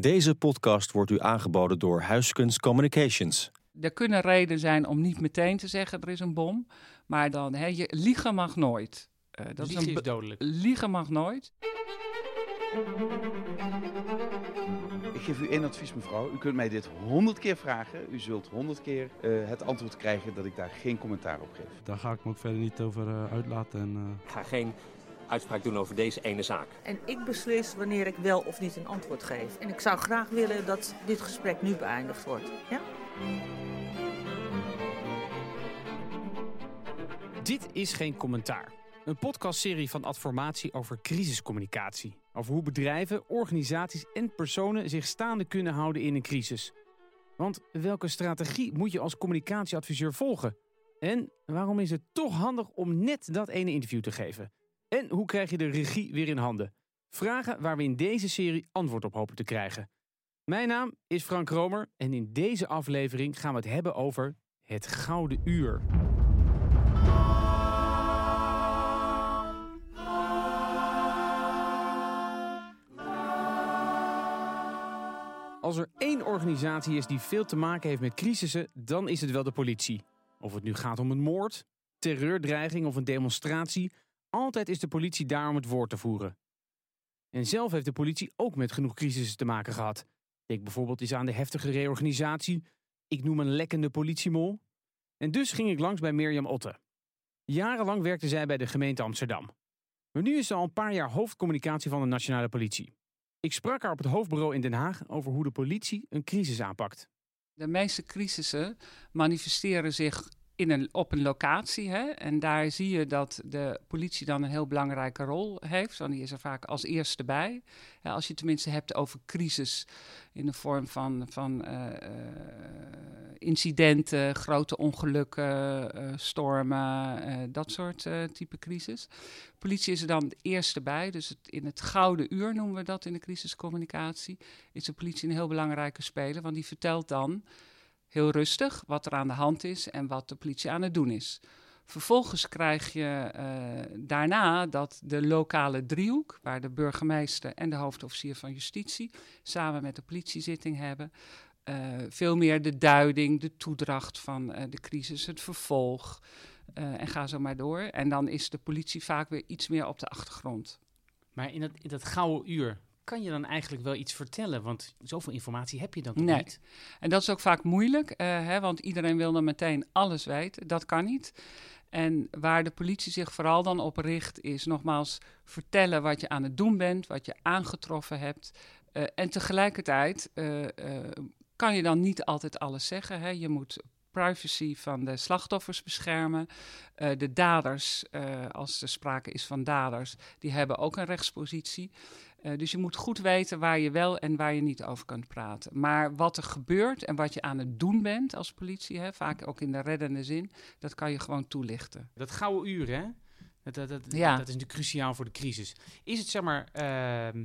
Deze podcast wordt u aangeboden door Huiskunst Communications. Er kunnen redenen zijn om niet meteen te zeggen er is een bom. Maar dan, hè, je, liegen mag nooit. Uh, dat liegen is, een is dodelijk. Liegen mag nooit. Ik geef u één advies, mevrouw. U kunt mij dit honderd keer vragen. U zult honderd keer uh, het antwoord krijgen dat ik daar geen commentaar op geef. Daar ga ik me ook verder niet over uh, uitlaten. En, uh... Ik ga geen uitspraak doen over deze ene zaak. En ik beslis wanneer ik wel of niet een antwoord geef. En ik zou graag willen dat dit gesprek nu beëindigd wordt. Ja? Dit is geen commentaar. Een podcastserie van Adformatie over crisiscommunicatie. Over hoe bedrijven, organisaties en personen zich staande kunnen houden in een crisis. Want welke strategie moet je als communicatieadviseur volgen? En waarom is het toch handig om net dat ene interview te geven? En hoe krijg je de regie weer in handen? Vragen waar we in deze serie antwoord op hopen te krijgen. Mijn naam is Frank Romer en in deze aflevering gaan we het hebben over het Gouden Uur. Als er één organisatie is die veel te maken heeft met crisissen, dan is het wel de politie. Of het nu gaat om een moord, terreurdreiging of een demonstratie, altijd is de politie daar om het woord te voeren. En zelf heeft de politie ook met genoeg crisissen te maken gehad. Denk bijvoorbeeld eens aan de heftige reorganisatie. Ik noem een lekkende politiemol. En dus ging ik langs bij Mirjam Otte. Jarenlang werkte zij bij de gemeente Amsterdam. Maar nu is ze al een paar jaar hoofdcommunicatie van de nationale politie. Ik sprak haar op het hoofdbureau in Den Haag over hoe de politie een crisis aanpakt. De meeste crisissen manifesteren zich in een, op een locatie. Hè? En daar zie je dat de politie dan een heel belangrijke rol heeft. Want die is er vaak als eerste bij. Als je tenminste hebt over crisis in de vorm van, van uh, incidenten, grote ongelukken, uh, stormen, dat soort type crisis. Politie is er dan het eerste bij. Dus in het gouden uur noemen we dat in de crisiscommunicatie. Is de politie een heel belangrijke speler. Want die vertelt dan heel rustig wat er aan de hand is en wat de politie aan het doen is. Vervolgens krijg je uh, daarna dat de lokale driehoek, waar de burgemeester en de hoofdofficier van justitie samen met de politiezitting hebben, uh, veel meer de duiding, de toedracht van uh, de crisis, het vervolg en ga zo maar door. En dan is de politie vaak weer iets meer op de achtergrond. Maar in dat, in dat gouden uur, kan je dan eigenlijk wel iets vertellen? Want zoveel informatie heb je dan nee. niet. En dat is ook vaak moeilijk, uh, hè, want iedereen wil dan meteen alles weten. Dat kan niet. En waar de politie zich vooral dan op richt, is nogmaals vertellen wat je aan het doen bent, wat je aangetroffen hebt. Uh, en tegelijkertijd uh, kan je dan niet altijd alles zeggen. Hè. Je moet privacy van de slachtoffers beschermen. Uh, de daders, uh, als er sprake is van daders, die hebben ook een rechtspositie. Uh, dus je moet goed weten waar je wel en waar je niet over kunt praten. Maar wat er gebeurt en wat je aan het doen bent als politie, hè, vaak ook in de reddende zin, dat kan je gewoon toelichten. Dat gouden uur, hè? Dat, dat, dat, ja. dat is natuurlijk cruciaal voor de crisis. Is het zeg maar. Ehm,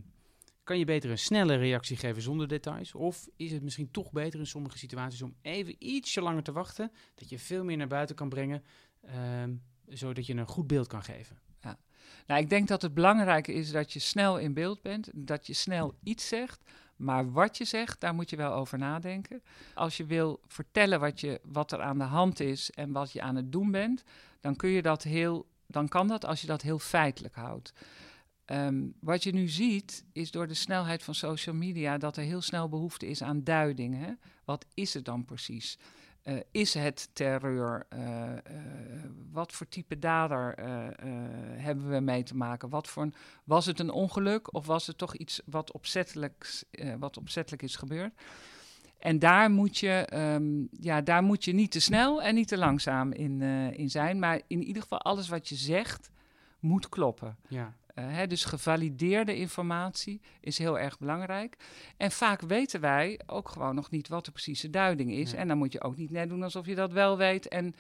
kan je beter een snelle reactie geven zonder details? Of is het misschien toch beter in sommige situaties om even ietsje langer te wachten, dat je veel meer naar buiten kan brengen, uh, zodat je een goed beeld kan geven? Nou, ik denk dat het belangrijke is dat je snel in beeld bent, dat je snel iets zegt, maar wat je zegt, daar moet je wel over nadenken. Als je wil vertellen wat, je, wat er aan de hand is en wat je aan het doen bent, dan kun je dat heel, dan kan dat als je dat heel feitelijk houdt. Um, wat je nu ziet, is door de snelheid van social media dat er heel snel behoefte is aan duiding. Hè? Wat is het dan precies? Uh, is het terreur? Uh, uh, wat voor type dader hebben we mee te maken? Wat voor een, was het een ongeluk of was het toch iets wat opzettelijk, wat opzettelijk is gebeurd? En daar moet, je, um, ja, daar moet je niet te snel en niet te langzaam in, in zijn. Maar in ieder geval alles wat je zegt moet kloppen. Ja. Uh, hè, dus gevalideerde informatie is heel erg belangrijk. En vaak weten wij ook gewoon nog niet wat de precieze duiding is. Ja. En dan moet je ook niet net doen alsof je dat wel weet. En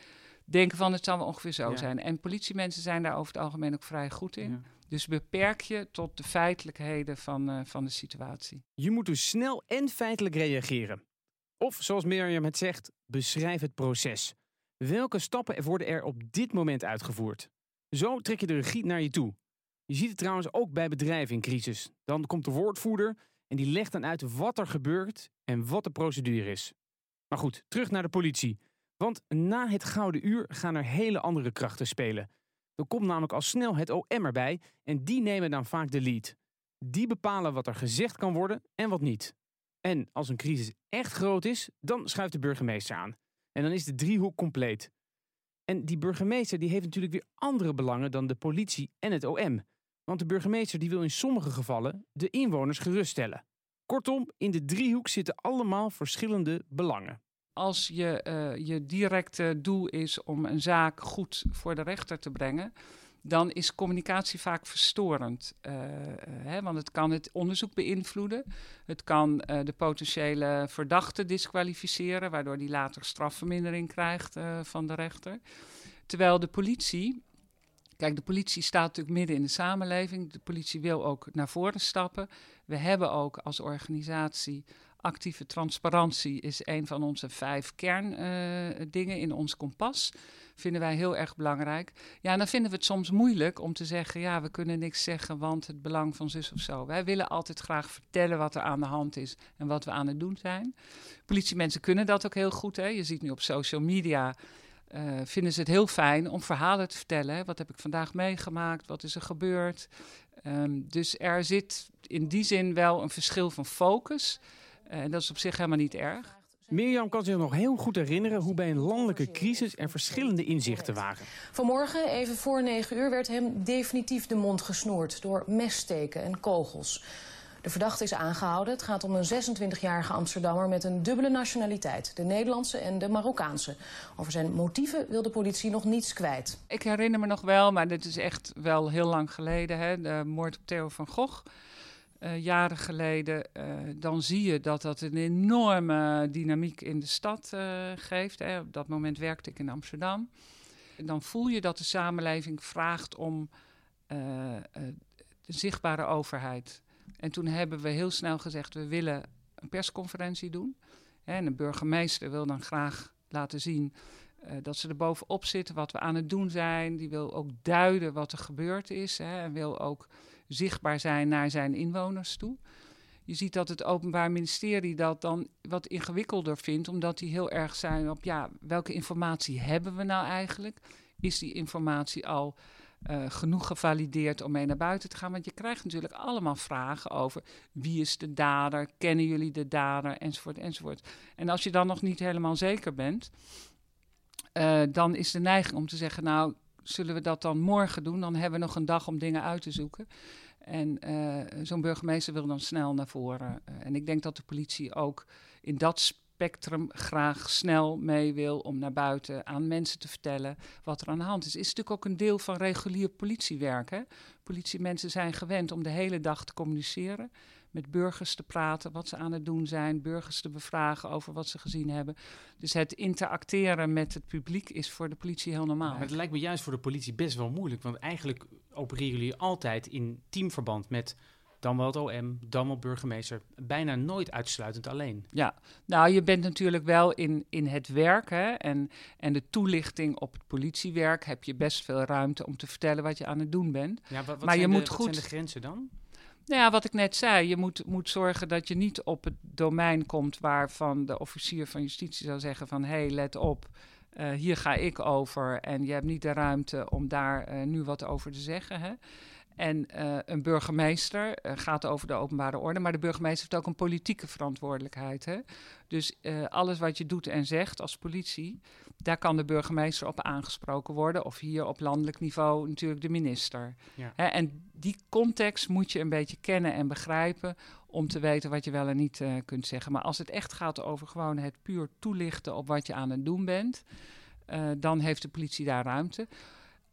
denken van het zal wel ongeveer zo Ja. zijn. En politiemensen zijn daar over het algemeen ook vrij goed in. Ja. Dus beperk je tot de feitelijkheden van, eh, van de situatie. Je moet dus snel en feitelijk reageren. Of zoals Mirjam het zegt, beschrijf het proces. Welke stappen worden er op dit moment uitgevoerd? Zo trek je de regie naar je toe. Je ziet het trouwens ook bij bedrijven in crisis. Dan komt de woordvoerder En die legt dan uit wat er gebeurt en wat de procedure is. Maar goed, terug naar de politie. Want na het gouden uur gaan er hele andere krachten spelen. Er komt namelijk al snel het OM erbij en die nemen dan vaak de lead. Die bepalen wat er gezegd kan worden en wat niet. En als een crisis echt groot is, dan schuift de burgemeester aan. En dan is de driehoek compleet. En die burgemeester die heeft natuurlijk weer andere belangen dan de politie en het OM. Want de burgemeester die wil in sommige gevallen de inwoners geruststellen. Kortom, in de driehoek zitten allemaal verschillende belangen. Als je, uh, je directe doel is om een zaak goed voor de rechter te brengen, dan is communicatie vaak verstorend. Uh, hè, want het kan het onderzoek beïnvloeden. Het kan de potentiële verdachte disqualificeren, waardoor die later strafvermindering krijgt van de rechter. Terwijl de politie. Kijk, de politie staat natuurlijk midden in de samenleving. De politie wil ook naar voren stappen. We hebben ook als organisatie actieve transparantie is een van onze vijf kerndingen uh, in ons kompas. Vinden wij heel erg belangrijk. Ja, dan vinden we het soms moeilijk om te zeggen: ja, we kunnen niks zeggen, want het belang van zus of zo. Wij willen altijd graag vertellen wat er aan de hand is en wat we aan het doen zijn. Politiemensen kunnen dat ook heel goed. Hè? Je ziet nu op social media. Uh, vinden ze het heel fijn om verhalen te vertellen. Hè? Wat heb ik vandaag meegemaakt? Wat is er gebeurd? Um, dus er zit in die zin wel een verschil van focus. En uh, dat is op zich helemaal niet erg. Mirjam kan zich nog heel goed herinneren hoe bij een landelijke crisis er verschillende inzichten waren. Vanmorgen, even voor 9 uur, werd hem definitief de mond gesnoerd door messteken en kogels. De verdachte is aangehouden. Het gaat om een 26-jarige Amsterdammer met een dubbele nationaliteit. De Nederlandse en de Marokkaanse. Over zijn motieven wil de politie nog niets kwijt. Ik herinner me nog wel, maar dit is echt wel heel lang geleden. Hè, de moord op Theo van Gogh. Uh, jaren geleden, uh, dan zie je dat dat een enorme dynamiek in de stad uh, geeft. Hè. Op dat moment werkte ik in Amsterdam. Dan voel je dat de samenleving vraagt om de zichtbare overheid. En toen hebben we heel snel gezegd, we willen een persconferentie doen. En een burgemeester wil dan graag laten zien dat ze er bovenop zitten, wat we aan het doen zijn. Die wil ook duiden wat er gebeurd is. Hè, en wil ook zichtbaar zijn naar zijn inwoners toe. Je ziet dat het Openbaar Ministerie dat dan wat ingewikkelder vindt, omdat die heel erg zijn op ja, welke informatie hebben we nou eigenlijk? Is die informatie al uh, genoeg gevalideerd om mee naar buiten te gaan? Want je krijgt natuurlijk allemaal vragen over wie is de dader, kennen jullie de dader, enzovoort, enzovoort. En als je dan nog niet helemaal zeker bent, uh, dan is de neiging om te zeggen, nou, zullen we dat dan morgen doen? Dan hebben we nog een dag om dingen uit te zoeken. En uh, zo'n burgemeester wil dan snel naar voren. En ik denk dat de politie ook in dat spectrum graag snel mee wil om naar buiten aan mensen te vertellen wat er aan de hand is. Is natuurlijk ook een deel van regulier politiewerk. Hè? Politiemensen zijn gewend om de hele dag te communiceren met burgers te praten, wat ze aan het doen zijn, burgers te bevragen over wat ze gezien hebben. Dus het interacteren met het publiek is voor de politie heel normaal. Maar het lijkt me juist voor de politie best wel moeilijk, want eigenlijk opereren jullie altijd in teamverband met dan wel het OM, dan wel burgemeester. Bijna nooit uitsluitend alleen. Ja, nou je bent natuurlijk wel in, in het werk hè, en, en de toelichting op het politiewerk heb je best veel ruimte om te vertellen wat je aan het doen bent. Ja, wat, wat maar je moet goed. Zijn de grenzen dan? Nou ja, wat ik net zei, je moet, moet zorgen dat je niet op het domein komt waarvan de officier van justitie zou zeggen van hé, hey, let op, uh, hier ga ik over en je hebt niet de ruimte om daar uh, nu wat over te zeggen. Hè? En uh, een burgemeester uh, gaat over de openbare orde, maar de burgemeester heeft ook een politieke verantwoordelijkheid. Hè? Dus uh, alles wat je doet en zegt als politie, daar kan de burgemeester op aangesproken worden. Of hier op landelijk niveau natuurlijk de minister. Ja. Hè? En die context moet je een beetje kennen en begrijpen om te weten wat je wel en niet kunt zeggen. Maar als het echt gaat over gewoon het puur toelichten op wat je aan het doen bent, dan heeft de politie daar ruimte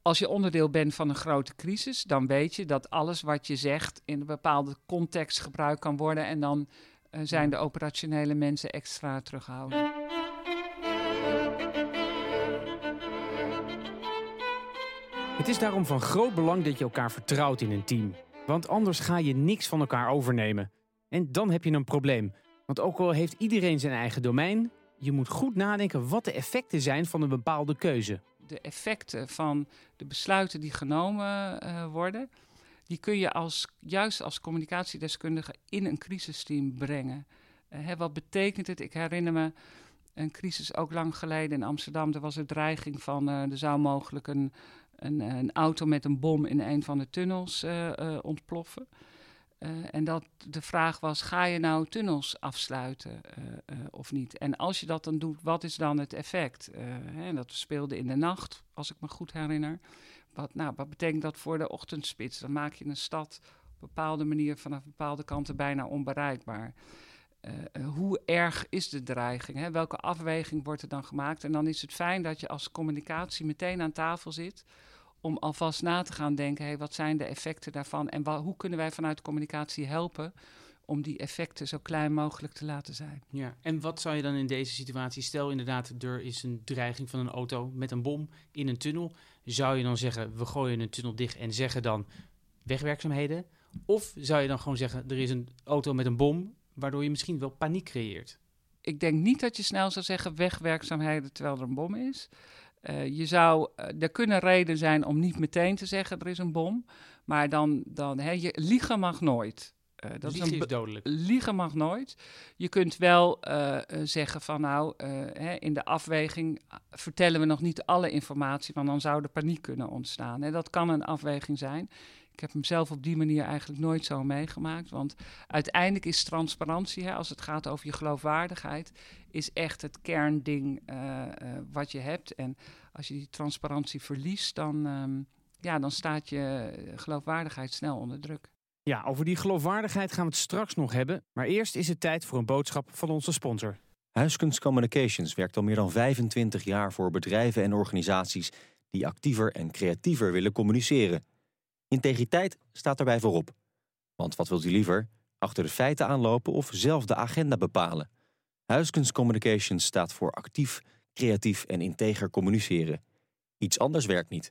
als je onderdeel bent van een grote crisis, dan weet je dat alles wat je zegt in een bepaalde context gebruikt kan worden. En dan uh, zijn de operationele mensen extra terughouden. Het is daarom van groot belang dat je elkaar vertrouwt in een team. Want anders ga je niks van elkaar overnemen. En dan heb je een probleem. Want ook al heeft iedereen zijn eigen domein, je moet goed nadenken wat de effecten zijn van een bepaalde keuze de effecten van de besluiten die genomen uh, worden, die kun je als, juist als communicatiedeskundige in een crisisteam brengen. Uh, hè, wat betekent het? Ik herinner me een crisis ook lang geleden in Amsterdam. Er was een dreiging van uh, er zou mogelijk een, een, een, auto met een bom in een van de tunnels ontploffen. Uh, en dat de vraag was: ga je nou tunnels afsluiten uh, uh, of niet? En als je dat dan doet, wat is dan het effect? Hè, dat speelde in de nacht, als ik me goed herinner. Wat, nou, wat betekent dat voor de ochtendspits? Dan maak je een stad op een bepaalde manier vanaf bepaalde kanten bijna onbereikbaar. hoe erg is de dreiging? Hè? Welke afweging wordt er dan gemaakt? En dan is het fijn dat je als communicatie meteen aan tafel zit om alvast na te gaan denken, hey, wat zijn de effecten daarvan en hoe kunnen wij vanuit communicatie helpen om die effecten zo klein mogelijk te laten zijn. Ja, en wat zou je dan in deze situatie, stel inderdaad er is een dreiging van een auto met een bom in een tunnel, zou je dan zeggen we gooien een tunnel dicht en zeggen dan wegwerkzaamheden? Of zou je dan gewoon zeggen er is een auto met een bom, waardoor je misschien wel paniek creëert? Ik denk niet dat je snel zou zeggen wegwerkzaamheden terwijl er een bom is. Uh, je zou, uh, er kunnen redenen zijn om niet meteen te zeggen er is een bom. Maar dan, dan hè, je, liegen mag nooit. Uh, dat liegen is, is, dodelijk. Liegen mag nooit. Je kunt wel zeggen van nou, hè, in de afweging vertellen we nog niet alle informatie, want dan zou er paniek kunnen ontstaan. Hè. Dat kan een afweging zijn. Ik heb hem zelf op die manier eigenlijk nooit zo meegemaakt. Want uiteindelijk is transparantie, hè, als het gaat over je geloofwaardigheid, is echt het kernding uh, uh, wat je hebt. En als je die transparantie verliest, dan, um, ja, dan staat je geloofwaardigheid snel onder druk. Ja, over die geloofwaardigheid gaan we het straks nog hebben. Maar eerst is het tijd voor een boodschap van onze sponsor. Huiskunst Communications werkt al meer dan 25 jaar voor bedrijven en organisaties die actiever en creatiever willen communiceren. Integriteit staat daarbij voorop. Want wat wilt u liever? Achter de feiten aanlopen of zelf de agenda bepalen? Huiskens Communications staat voor actief, creatief en integer communiceren. Iets anders werkt niet.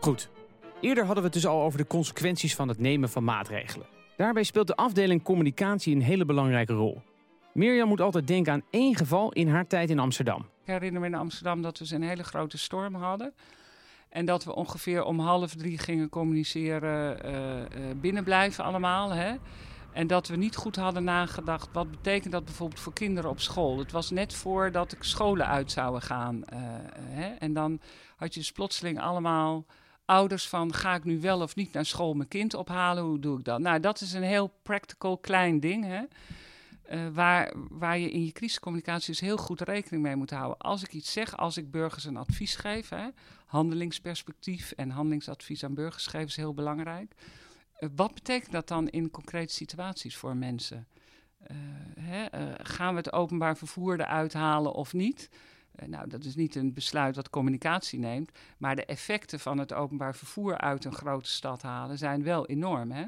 Goed. Eerder hadden we het dus al over de consequenties van het nemen van maatregelen. Daarbij speelt de afdeling communicatie een hele belangrijke rol. Mirjam moet altijd denken aan één geval in haar tijd in Amsterdam. Ik herinner me in Amsterdam dat we een hele grote storm hadden. En dat we ongeveer om half drie gingen communiceren, uh, binnenblijven allemaal. Hè? En dat we niet goed hadden nagedacht, wat betekent dat bijvoorbeeld voor kinderen op school? Het was net voordat de scholen uit zouden gaan. Uh, hè? En dan had je dus plotseling allemaal ouders van ga ik nu wel of niet naar school mijn kind ophalen? Hoe doe ik dat? Nou, dat is een heel practical klein ding. Hè? Uh, waar, waar je in je crisiscommunicatie dus heel goed rekening mee moet houden. Als ik iets zeg, als ik burgers een advies geef, hè, handelingsperspectief en handelingsadvies aan burgers geven is heel belangrijk. Uh, wat betekent dat dan in concrete situaties voor mensen? Hè, gaan we het openbaar vervoer eruit halen of niet? Uh, nou, dat is niet een besluit wat communicatie neemt, maar de effecten van het openbaar vervoer uit een grote stad halen zijn wel enorm. Hè?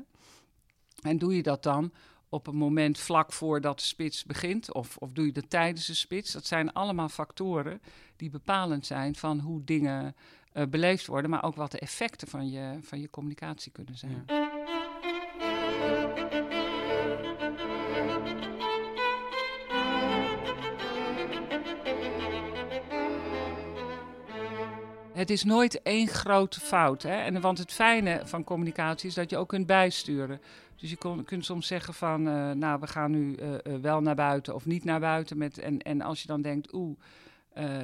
En doe je dat dan op een moment vlak voordat de spits begint, of, of doe je dat tijdens de spits? Dat zijn allemaal factoren die bepalend zijn van hoe dingen uh, beleefd worden, maar ook wat de effecten van je, van je communicatie kunnen zijn. Het is nooit één grote fout. Hè? En, want het fijne van communicatie is dat je ook kunt bijsturen. Dus je kon, kunt soms zeggen van, uh, nou, we gaan nu uh, uh, wel naar buiten of niet naar buiten. Met, en, en als je dan denkt, oeh,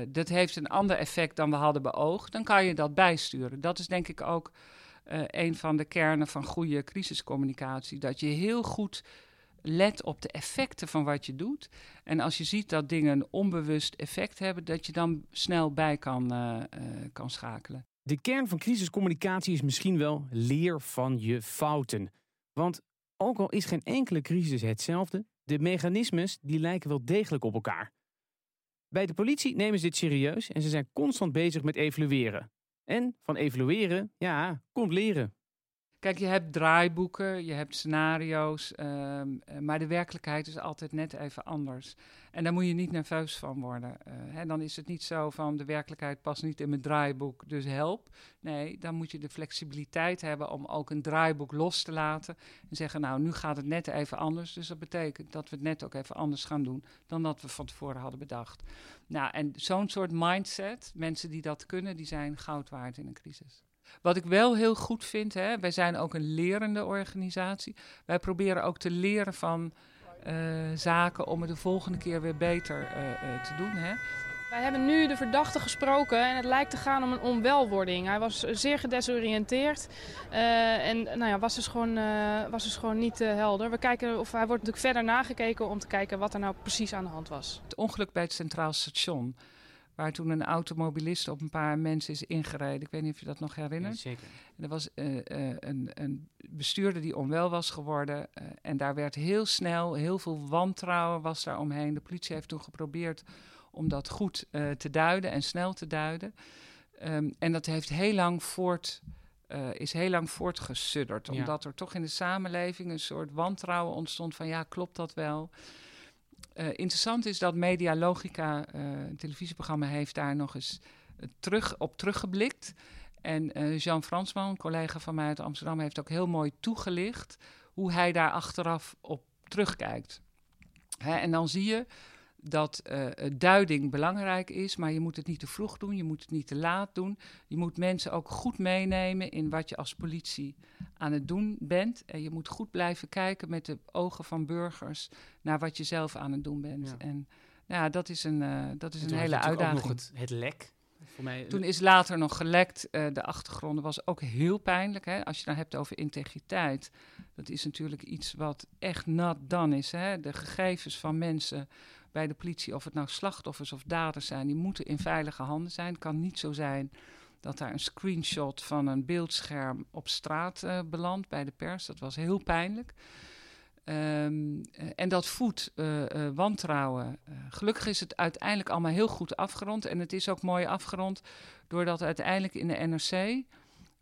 dat heeft een ander effect dan we hadden beoogd, dan kan je dat bijsturen. Dat is denk ik ook een van de kernen van goede crisiscommunicatie. Dat je heel goed let op de effecten van wat je doet. En als je ziet dat dingen een onbewust effect hebben, dat je dan snel bij kan, uh, uh, kan schakelen. De kern van crisiscommunicatie is misschien wel leer van je fouten. Want ook al is geen enkele crisis hetzelfde, de mechanismes die lijken wel degelijk op elkaar. Bij de politie nemen ze dit serieus en ze zijn constant bezig met evalueren. En van evalueren, ja, komt leren. Kijk, je hebt draaiboeken, je hebt scenario's, ehm, eh, maar de werkelijkheid is altijd net even anders. En daar moet je niet nerveus van worden. Uh, hè, dan is het niet zo van de werkelijkheid past niet in mijn draaiboek, dus help. Nee, dan moet je de flexibiliteit hebben om ook een draaiboek los te laten. En zeggen, nou, nu gaat het net even anders. Dus dat betekent dat we het net ook even anders gaan doen dan dat we van tevoren hadden bedacht. Nou, en zo'n soort mindset, mensen die dat kunnen, die zijn goud waard in een crisis. Wat ik wel heel goed vind, hè, wij zijn ook een lerende organisatie. Wij proberen ook te leren van uh, zaken om het de volgende keer weer beter uh, uh, te doen. Hè. Wij hebben nu de verdachte gesproken en het lijkt te gaan om een onwelwording. Hij was zeer gedesoriënteerd en nou ja, was dus gewoon, was dus gewoon niet helder. We kijken, of hij wordt natuurlijk verder nagekeken om te kijken wat er nou precies aan de hand was. Het ongeluk bij het Centraal Station waar toen een automobilist op een paar mensen is ingereden. Ik weet niet of je dat nog herinnert. Ja, zeker. En er was uh, uh, een, een, bestuurder die onwel was geworden. Uh, en daar werd heel snel, heel veel wantrouwen was daar omheen. De politie heeft toen geprobeerd om dat goed te duiden en snel te duiden. Um, en dat heeft heel lang voort, is heel lang voortgesudderd. Ja. Omdat er toch in de samenleving een soort wantrouwen ontstond van ja, klopt dat wel? Uh, interessant is dat Media Logica, uh, een televisieprogramma, heeft daar nog eens uh, terug, op teruggeblikt. En Jean Fransman, een collega van mij uit Amsterdam, heeft ook heel mooi toegelicht hoe hij daar achteraf op terugkijkt. Hè, en dan zie je dat uh, duiding belangrijk is, maar je moet het niet te vroeg doen, je moet het niet te laat doen. Je moet mensen ook goed meenemen in wat je als politie aan het doen bent. En je moet goed blijven kijken met de ogen van burgers naar wat je zelf aan het doen bent. Ja. En ja, dat is een, uh, dat is een hele uitdaging. Ook nog het, het lek. Voor mij, Toen is later nog gelekt. Uh, de achtergronden was ook heel pijnlijk. Hè? Als je het nou hebt over integriteit. Dat is natuurlijk iets wat echt nat dan is. Hè? De gegevens van mensen bij de politie, of het nou slachtoffers of daders zijn, die moeten in veilige handen zijn. Het kan niet zo zijn dat daar een screenshot van een beeldscherm op straat uh, belandt bij de pers. Dat was heel pijnlijk. Um, en dat voedt uh, wantrouwen. gelukkig is het uiteindelijk allemaal heel goed afgerond. En het is ook mooi afgerond doordat uiteindelijk in de NRC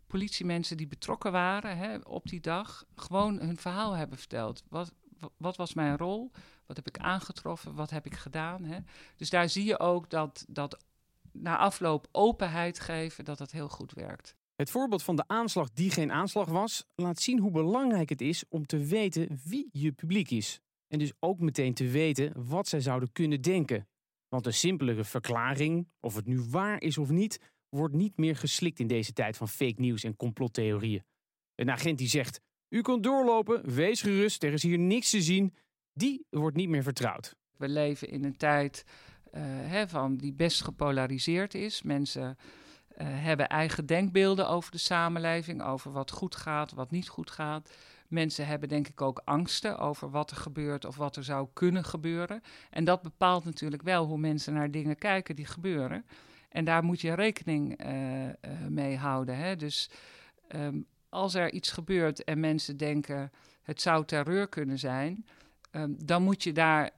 politiemensen die betrokken waren hè, op die dag gewoon hun verhaal hebben verteld. Wat, wat was mijn rol? Wat heb ik aangetroffen? Wat heb ik gedaan? Hè? Dus daar zie je ook dat, dat na afloop openheid geven, dat dat heel goed werkt. Het voorbeeld van de aanslag die geen aanslag was, laat zien hoe belangrijk het is om te weten wie je publiek is. En dus ook meteen te weten wat zij zouden kunnen denken. Want een simpele verklaring, of het nu waar is of niet, wordt niet meer geslikt in deze tijd van fake news en complottheorieën. Een agent die zegt: U kunt doorlopen, wees gerust, er is hier niks te zien, die wordt niet meer vertrouwd. We leven in een tijd uh, hè, van die best gepolariseerd is. Mensen uh, hebben eigen denkbeelden over de samenleving, over wat goed gaat, wat niet goed gaat. Mensen hebben denk ik ook angsten over wat er gebeurt of wat er zou kunnen gebeuren. En dat bepaalt natuurlijk wel hoe mensen naar dingen kijken die gebeuren. En daar moet je rekening uh, mee houden. Hè? Dus um, als er iets gebeurt en mensen denken het zou terreur kunnen zijn, um, dan moet je daar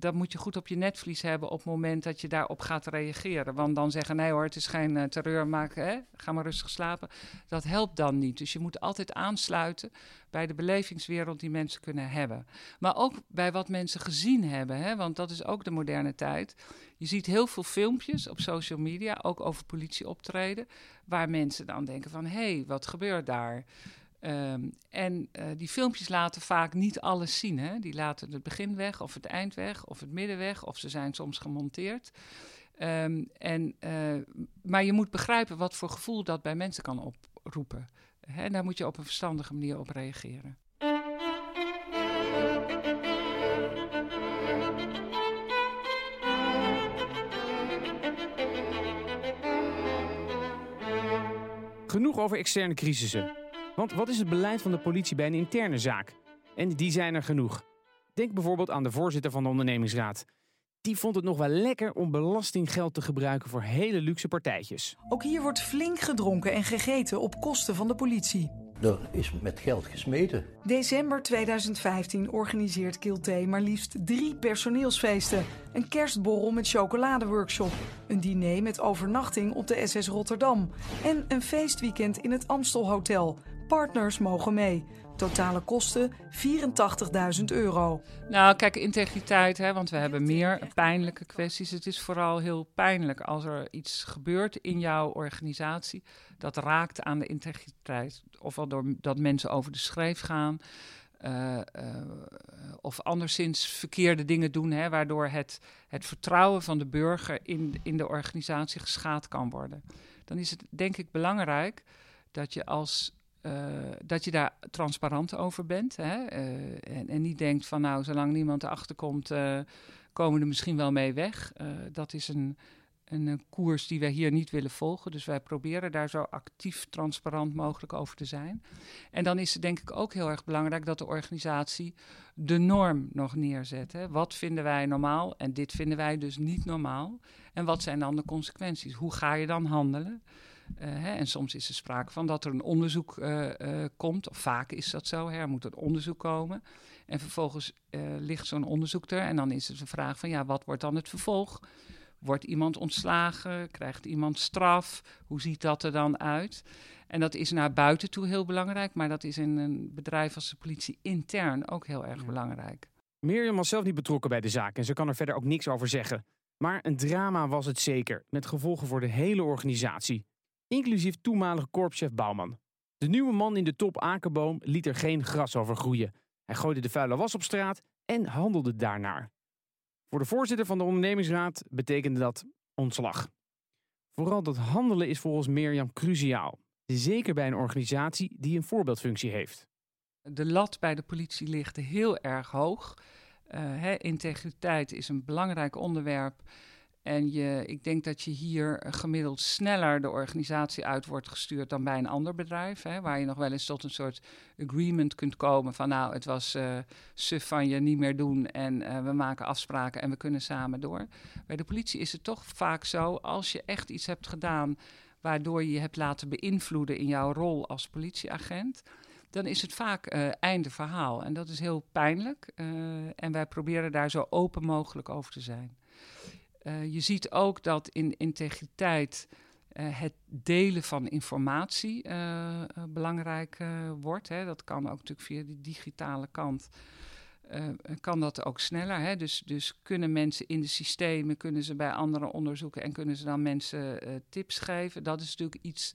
dat moet je goed op je netvlies hebben op het moment dat je daarop gaat reageren. Want dan zeggen, nee hoor, het is geen uh, terreur, maken, hè? ga maar rustig slapen. Dat helpt dan niet. Dus je moet altijd aansluiten bij de belevingswereld die mensen kunnen hebben. Maar ook bij wat mensen gezien hebben, hè? want dat is ook de moderne tijd. Je ziet heel veel filmpjes op social media, ook over politieoptreden, waar mensen dan denken van, hé, hey, wat gebeurt daar? Um, en uh, die filmpjes laten vaak niet alles zien. Hè? Die laten het begin weg, of het eind weg, of het midden weg, of ze zijn soms gemonteerd. Um, en, uh, maar je moet begrijpen wat voor gevoel dat bij mensen kan oproepen. Hè? En daar moet je op een verstandige manier op reageren. Genoeg over externe crisissen. Want wat is het beleid van de politie bij een interne zaak? En die zijn er genoeg. Denk bijvoorbeeld aan de voorzitter van de ondernemingsraad. Die vond het nog wel lekker om belastinggeld te gebruiken voor hele luxe partijtjes. Ook hier wordt flink gedronken en gegeten op kosten van de politie. Er is met geld gesmeten. December 2015 organiseert Kilté maar liefst drie personeelsfeesten. Een kerstborrel met chocoladeworkshop. Een diner met overnachting op de SS Rotterdam. En een feestweekend in het Amstel Hotel Partners mogen mee. Totale kosten 84.000 euro. Nou, kijk, integriteit, hè, want we hebben meer pijnlijke kwesties. Het is vooral heel pijnlijk als er iets gebeurt in jouw organisatie dat raakt aan de integriteit. Ofwel doordat mensen over de schreef gaan, uh, uh, of anderszins verkeerde dingen doen, hè, waardoor het, het vertrouwen van de burger in, in de organisatie geschaad kan worden. Dan is het denk ik belangrijk dat je als uh, dat je daar transparant over bent. Hè? Uh, en, en, niet denkt van nou, zolang niemand erachter komt, uh, komen er misschien wel mee weg. dat is een, een koers die wij hier niet willen volgen. Dus wij proberen daar zo actief, transparant mogelijk over te zijn. En dan is het denk ik ook heel erg belangrijk dat de organisatie de norm nog neerzet. Hè? Wat vinden wij normaal en dit vinden wij dus niet normaal. En wat zijn dan de consequenties? Hoe ga je dan handelen? Uh, hè, en soms is er sprake van dat er een onderzoek uh, uh, komt, of vaak is dat zo, hè, er moet een onderzoek komen. En vervolgens ligt zo'n onderzoek er en dan is het de vraag van ja, wat wordt dan het vervolg? Wordt iemand ontslagen? Krijgt iemand straf? Hoe ziet dat er dan uit? En dat is naar buiten toe heel belangrijk, maar dat is in een bedrijf als de politie intern ook heel erg ja. belangrijk. Mirjam was zelf niet betrokken bij de zaak en ze kan er verder ook niks over zeggen. Maar een drama was het zeker, met gevolgen voor de hele organisatie inclusief toenmalige korpschef Bouwman. De nieuwe man in de top Akerboom liet er geen gras over groeien. Hij gooide de vuile was op straat en handelde daarnaar. Voor de voorzitter van de ondernemingsraad betekende dat ontslag. Vooral dat handelen is volgens Mirjam cruciaal. Zeker bij een organisatie die een voorbeeldfunctie heeft. De lat bij de politie ligt heel erg hoog. Hè, integriteit is een belangrijk onderwerp. En je, ik denk dat je hier gemiddeld sneller de organisatie uit wordt gestuurd dan bij een ander bedrijf. Hè, waar je nog wel eens tot een soort agreement kunt komen van nou, het was uh, suf van je niet meer doen en uh, we maken afspraken en we kunnen samen door. Bij de politie is het toch vaak zo, als je echt iets hebt gedaan waardoor je je hebt laten beïnvloeden in jouw rol als politieagent dan is het vaak uh, einde verhaal. En dat is heel pijnlijk. En wij proberen daar zo open mogelijk over te zijn. Uh, je ziet ook dat in integriteit uh, het delen van informatie uh, belangrijk wordt. Hè. Dat kan ook natuurlijk via de digitale kant. kan dat ook sneller. Hè? Dus, dus kunnen mensen in de systemen, kunnen ze bij anderen onderzoeken en kunnen ze dan mensen tips geven. Dat is natuurlijk iets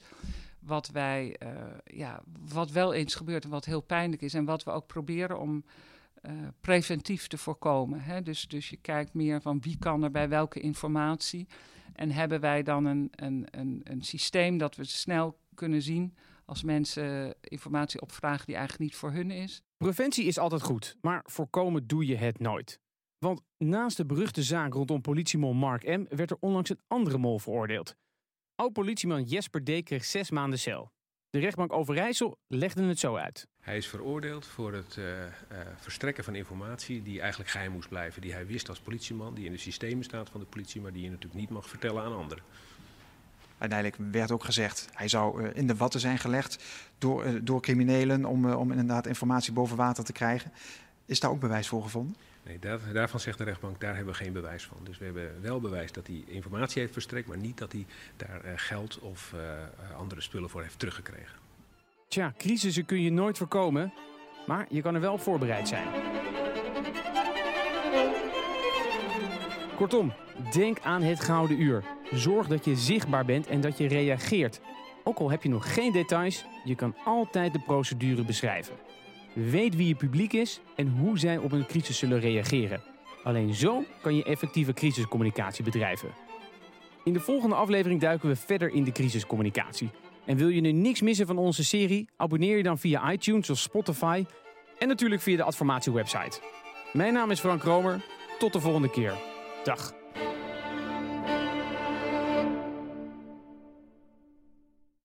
wat wij, ja, wat wel eens gebeurt en wat heel pijnlijk is. En wat we ook proberen om uh, preventief te voorkomen. Hè? Dus, dus je kijkt meer van wie kan er bij welke informatie. En hebben wij dan een, een, een, een systeem dat we snel kunnen zien als mensen informatie opvragen die eigenlijk niet voor hun is. Preventie is altijd goed, maar voorkomen doe je het nooit. Want naast de beruchte zaak rondom politiemol Mark M. werd er onlangs een andere mol veroordeeld. Oud-politieman Jesper D. kreeg zes maanden cel. De rechtbank Overijssel legde het zo uit. Hij is veroordeeld voor het uh, uh, verstrekken van informatie die eigenlijk geheim moest blijven. Die hij wist als politieman, die in de systemen staat van de politie, maar die je natuurlijk niet mag vertellen aan anderen. Uiteindelijk werd ook gezegd, hij zou uh, in de watten zijn gelegd door, door criminelen om, om inderdaad informatie boven water te krijgen. Is daar ook bewijs voor gevonden? Daarvan zegt de rechtbank, daar hebben we geen bewijs van. Dus we hebben wel bewijs dat hij informatie heeft verstrekt, maar niet dat hij daar uh, geld of uh, andere spullen voor heeft teruggekregen. Tja, crisissen kun je nooit voorkomen, maar je kan er wel op voorbereid zijn. Kortom, denk aan het gouden uur. Zorg dat je zichtbaar bent en dat je reageert. Ook al heb je nog geen details, je kan altijd de procedure beschrijven. Weet wie je publiek is en hoe zij op een crisis zullen reageren. Alleen zo kan je effectieve crisiscommunicatie bedrijven. In de volgende aflevering duiken we verder in de crisiscommunicatie. En wil je nu niks missen van onze serie? Abonneer je dan via iTunes of Spotify en natuurlijk via de Adformatie website. Mijn naam is Frank Romer. Tot de volgende keer. Dag.